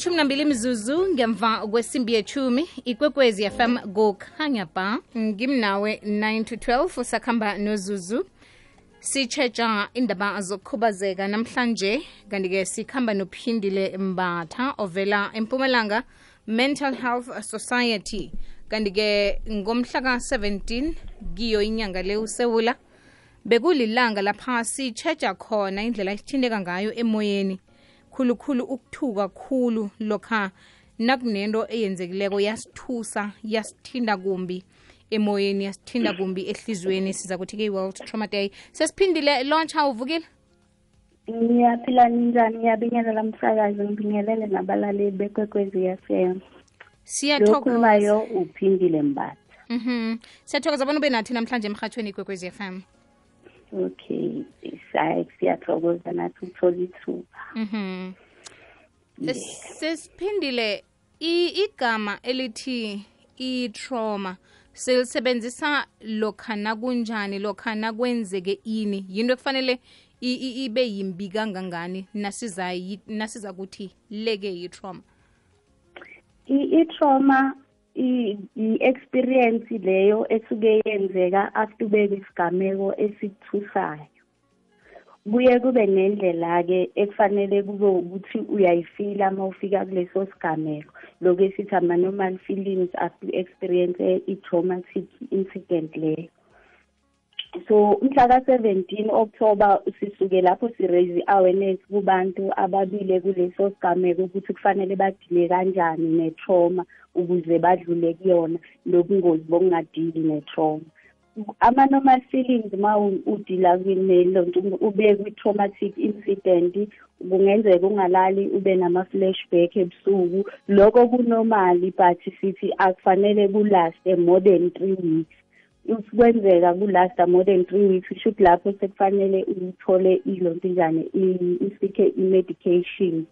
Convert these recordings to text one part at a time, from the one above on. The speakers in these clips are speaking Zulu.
ilithumi nambili mzuzu ngemva kwesimbi yechumi ikwekwezi fm kukhanya ba ngimnawe 9 to 12 usakhamba nozuzu. Sitshetsha indaba zokukhubazeka namhlanje kanti-ke sikhamba nophindile mbatha ovela empumalanga mental health society. Kanti-ke ngomhla ka-17 kiyo inyanga le usewula bekulilanga lapha sitshetsha khona indlela esithinteka ngayo emoyeni. Khulukhulu ukuthuka khulu lokha nakunento eyenzekileko yasithusa yasithinda kumbi emoyeni yasithinda kumbi ehliziyweni. Siza kuthi ke i-world trauma day sesiphindile launcha uvukile? Ngiyaphila ninjani ngiyabingelela msakazi ngibingelele nabalaleli bekwekwezi FM siyathokoza. Lokhulumayo uphindile mbatha. Mhm. Siyathokoza bona ube nathi namhlanje emhathweni ikwekwezi FM okay sayi siyathokoza nathi ukuthola ithuba mhm sesiphindile igama elithi i-trauma silisebenzisa lokha nakunjani lokha nakwenzeke ini? Yinto ekufanele ibe yimbi kangangani nasiza kuthi leke yi-trauma i-trauma i-experience leyo esuke yenzeka after ubeke isigameko esithusayo. Kuye kube nendlela-ke ekufanele kube ukuthi uyayifila uma ufika kuleso sigameko. Lokhu esithi ama-normal feelings after experience i-traumatic incident leyo. So umhla ka-17 october sisuke lapho si-raise i-awareness kubantu ababile kuleso sigameko ukuthi kufanele badile kanjani ne-trauma ukuze badlule kuyona nobungozi bokungadili ne-trauma. Ama-normal feelings ma udila nelonto ube kwi-traumatic incident kungenzeka ungalali ube nama-flashback ebusuku. Lokho kunormali but sithi akufanele kulaste more than three weeks. Kwenzeka kulasta more than three weeks kusho ukuthi lapho sekufanele uthole ilonto njani isike i-medication.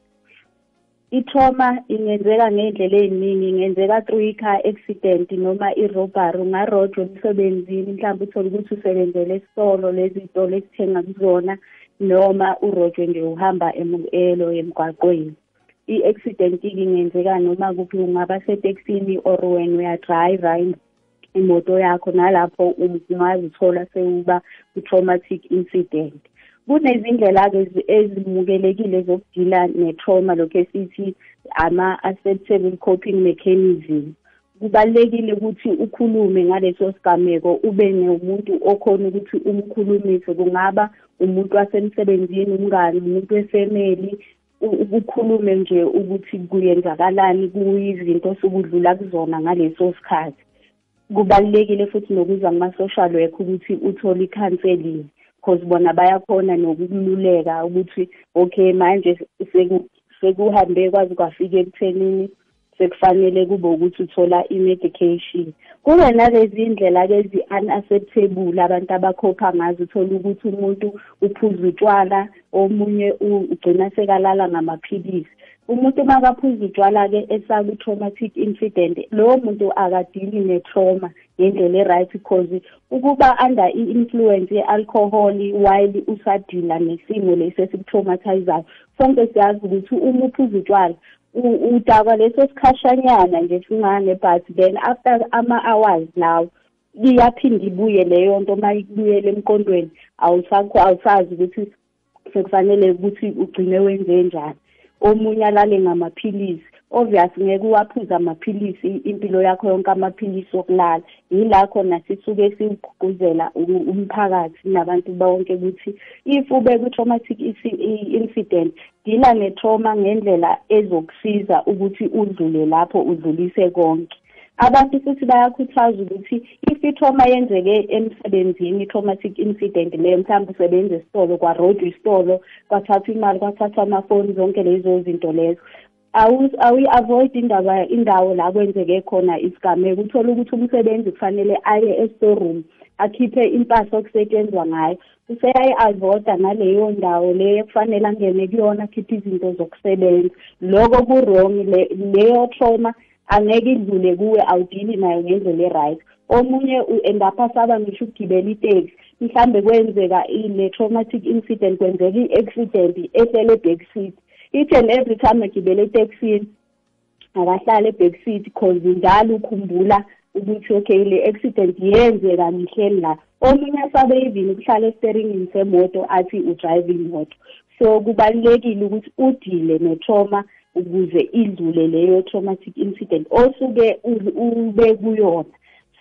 I-trauma ingenzeka ngey'ndlela ey'ningi ingenzeka through i-car accident noma i-robbery. Ungarojwa emsebenzini mhlawumbe uthole ukuthi usebenzele esitolo lezi zitolo esithenga kuzona noma urojwe nje uhamba elo emgwaqweni. I-accident-ke ingenzeka noma kuphi ungaba setekisini or wena uyadrayiva imoto yakho nalapho ungazithola sewuba kwi-traumatic incident. Kunezindlela-ke ezimukelekile zokudila ne-trauma lokhu esithi ama-acceptable coping mechanism. Kubalulekile ukuthi ukhulume ngaleso sigameko ube nomuntu okhona ukuthi umkhulumise. Kungaba umuntu wasemsebenzini umngane umuntu wefemeli ukhulume nje ukuthi kuyenzakalani kuyizinto sokudlula kuzona ngaleso sikhathi. Kubalulekile futhi nokuza kuma-social work ukuthi uthole i-counseling because bona bayakhona nokukululeka ukuthi okay manje sekuhambe kwazi kwafika ekuthenini sekufanele kube ukuthi uthola i-medication kube nalezi ndlela-ke ezi-unacceptable abantu abakhokha ngazo uthole ukuthi umuntu uphuza utshwala omunye ugcina sekalala ngamaphilisi. Umuntu makaphuza utshwala-ke esaku-traumatic incident lowo muntu akadili ne-trauma ngendlela e-right because ukuba under i-influence ye-alcohol while usadila nesimo lesi esikutraumatizayo sonke siyazi ukuthi uma uphuza utshwala udakwa leso sikhashanyana nje sincane but then after ama-hours lawo iyaphinda ibuye leyo nto uma ikubuyela emqondweni awusazi ukuthi sekufanele ukuthi ugcine wenze njani. Omunye alale ngamaphilisi. Obvious ngeke uwaphuze amaphilisi impilo yakho yonke amaphilisi okulala. Yila khona sisuke siwugqugquzela umphakathi nabantu bonke ukuthi if ube kwi-traumatic incident dila ne-trauma ngendlela ezokusiza ukuthi udlule lapho udlulise konke. Abantu futhi bayakhuthaza ukuthi if i-trauma yenzeke emsebenzini i-traumatic incident leyo mhlawumbe usebenza esitolo kwarojwa isitolo kwathathwa imali kwathathwa amafoni zonke lezo zinto lezo. Awuyi-avoid indaba indawo la kwenzeke khona isigameko. Uthole ukuthi umsebenzi kufanele aye e-storeroom akhiphe impahla okusetshenzwa ngayo. Useyayi-avoida naleyo ndawo leyo kufanele angene kuyona akhiphe izinto zokusebenza. Loko ku-wrong leyo trauma angeke idlule kuwe awudili nayo ngendlela e-right. Omunye endapha saba ngisho ukugibela iteksi. Mhlambe kwenzeka le traumatic incident kwenzeka i-accident ehlele back seat. Each and every time egibele etekisini akahlale ebackseat cause njalo ukhumbula ukuthi okay le accident yenzeka mihleli la omunye asabe even ukuhlala esiteringini semoto athi udrive imoto so kubalulekile ukuthi udile ne-trauma ukuze idlule leyo traumatic incident. Osuke ube kuyona.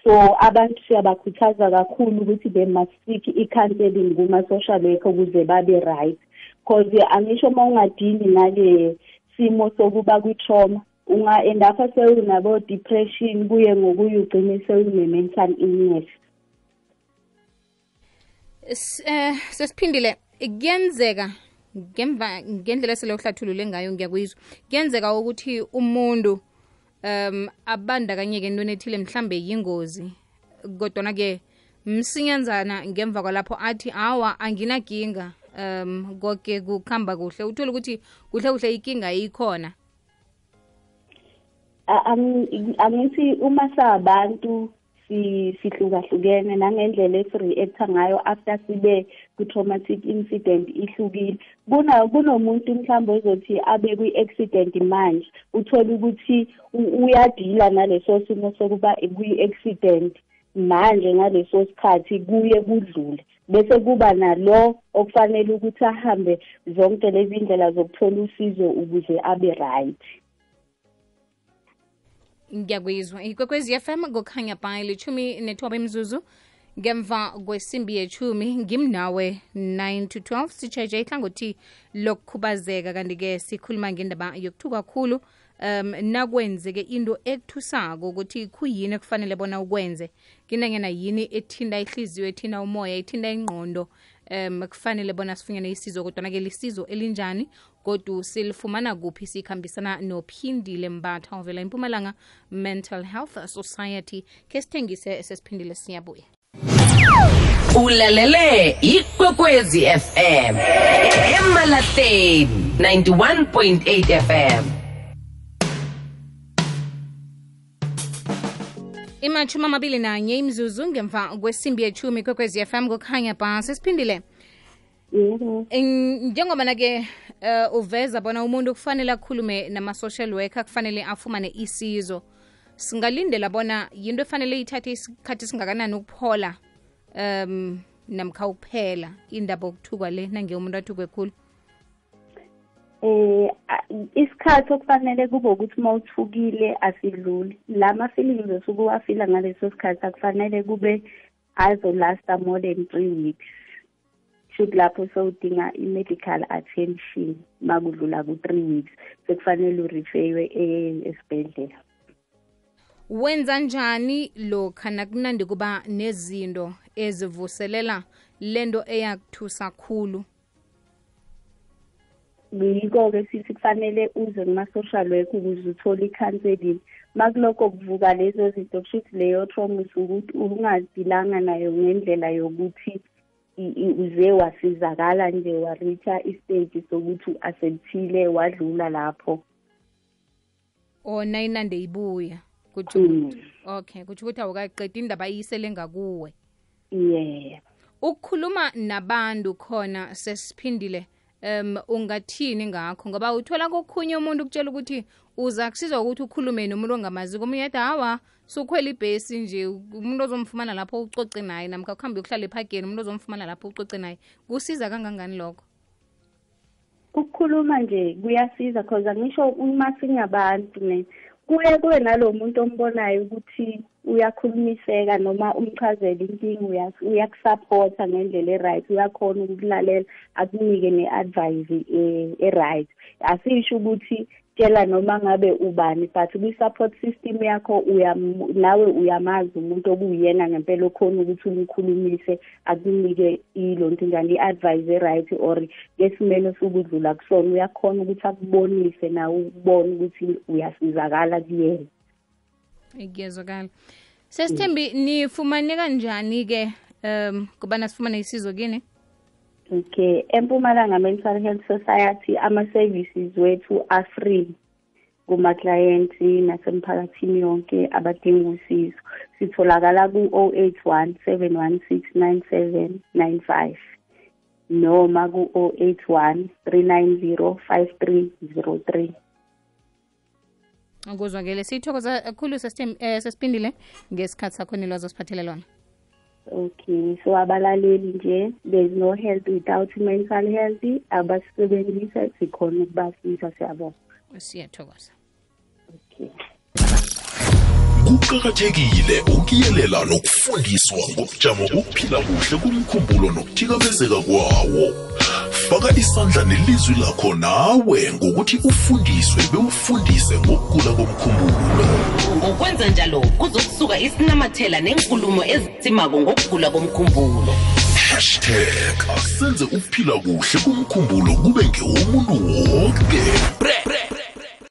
So abantu siyabakhuthaza kakhulu ukuthi they must seek i-counseling kuma-social worker ukuze babe right. Because angisho uma ungadini nale simo sokuba kwi-trauma unga-endapha sewunabo-depression kuye ngokuye ugcine sewune-mental illness. Eh sesiphindile kuyenzeka ngemva ngendlela esele uhlathulule ngayo ngiyakuyizwa. Kuyenzeka ukuthi umuntu um abandakanyeke entweni ethile mhlambe yingozi kodwana-ke msinyanzana ngemva kwalapho athi awa anginaginga um koke kukhamba kuhle. Uthole ukuthi kuhle kuhle ikinga ikhona. Angithi uma sabantu sihlukahlukene nangendlela esi-reacta ngayo after sibe ku-traumatic incident ihlukile. Kunomuntu mhlawumbe ozothi abe kwi-accident manje uthole ukuthi uyadila naleso simo sokuba kwi-accident manje ngaleso sikhathi kuye kudlule. Bese kuba nalo okufanele ukuthi ahambe zonke lezi ndlela zokuthola usizo ukuze abe right. Ngiyakuyizwa. Ikwekwezi FM kukhanya bhayi lithumi nethoba imzuzu ngemva kwesimbi yechumi ngimnawe 9 to 12 sitsheje ihlangothi lokukhubazeka kanti-ke sikhuluma ngendaba yokuthuka kakhulu um nakwenzeke into ekuthusako ukuthi kuyini ekufanele bona ukwenze. Kinanyana yini ethinda ihliziyo ethinda umoya ethinda ingqondo? Um kufanele bona sifunyane isizo kodwana-ke lisizo elinjani? Godu silifumana kuphi sikhambisana nophindile mbatha ovela impumalanga mental health society ke sithengise sesiphindile siyabuya. Ulalele ikwekwezi fm emalahleni 91.8 fm imashumi amabili nanye imzuzu ngemva kwesimbi yechumi kwekwezi fm kukhanya ba sesiphindile yebo. Njengoba na-ke uh, uveza bona umuntu kufanele akhulume nama-social worker kufanele afumane isizo singalindela bona yinto efanele ithathe isikhathi singakanani ukuphola um namkha ukuphela indaba okuthukwa le nange umuntu athukwe khulu? Eh isikhathi okufanele kube ukuthi uma uthukile asidluli. La ma-feelings osuke uwafila ngaleso sikhathi akufanele kube azolasta more than three weeks. Should lapho sewudinga i-medical attention makudlula ku-three weeks sekufanele urifeywe esibhedlela. Wenza njani lokha nakunandi kuba nezinto ezivuselela lento eyakuthusa khulu? Yiko-ke sithi kufanele uze kuma-social work ukuze uthole i-counseling. Makulokho kuvuka lezo zinto kusho ukuthi leyo trauma ukuthi ungadilanga nayo ngendlela yokuthi uze wasizakala nje wareacha istage sokuthi aselithile wadlula lapho. Ona inande ibuya kutsho ukuthi okay kutsho ukuthi awukaqedi indaba iyisele ngakuwe. Yeah. Ukukhuluma nabantu khona sesiphindile um ungathini ngakho? Ngoba uthola kokhunye umuntu ukutshela ukuthi uza kusizwa ukuthi ukhulume nomuntu ongamazi komunye yathi hawa sukhwela ibhesi nje umuntu ozomfumana lapho ucoce naye namkha ukuhambe yokuhlala ephageni umuntu ozomfumana lapho ucoce naye. Kusiza kangangani lokho? Ukukhuluma nje kuyasiza cause angisho uma singabantu ne kuye kube nalo muntu ombonayo ukuthi uyakhulumiseka noma umchazele inkinga uyakusupport-a ngendlela e-right uyakhona ukulalela akunike ne-advice e-right. Asisho ukuthi tshela noma ngabe ubani but kwi-support system yakho nawe uyamazi umuntu okuyena ngempela okhona ukuthi umkhulumise akunike ilonto njani i-advice e-right or ngesimelo sokudlula kusona. Uyakhona ukuthi akubonise nawe ukubona ukuthi uyasizakala kuyena. Kuyezwakala sesithembi nifumane kanjani-ke um kubana sifumane isizo kini? Okay empumalanga mental health society ama-services wethu are-free kuma-client nasemphakathini yonke abadinga usizo. Sitholakala ku-0 81 716 9795 noma ku-0 81 390 5303 kuzwakele sithokoza kakhulu eh, sesipindile ngesikhathi sakho nilwazi osiphathele lona. Okay so abalaleli nje there's no health without mental health abasebenzisa sikhona ukubasiza siyabona siyathokoza. Okay. Kuqakathekile ukuyelela nokufundiswa ngobujamo bokuphila kuhle komkhumbulo nokuthikamezeka kwawo. Faka isandla nelizwi lakho nawe ngokuthi ufundiswe bewufundise ngokugula komkhumbulo. Ngokwenza njalo kuzokusuka isinamathela nenkulumo ezitsimako ngokugula komkhumbulo. Hashtag asenze ukuphila kuhle komkhumbulo kube ngewomuntu wonke Bre, bre, bre.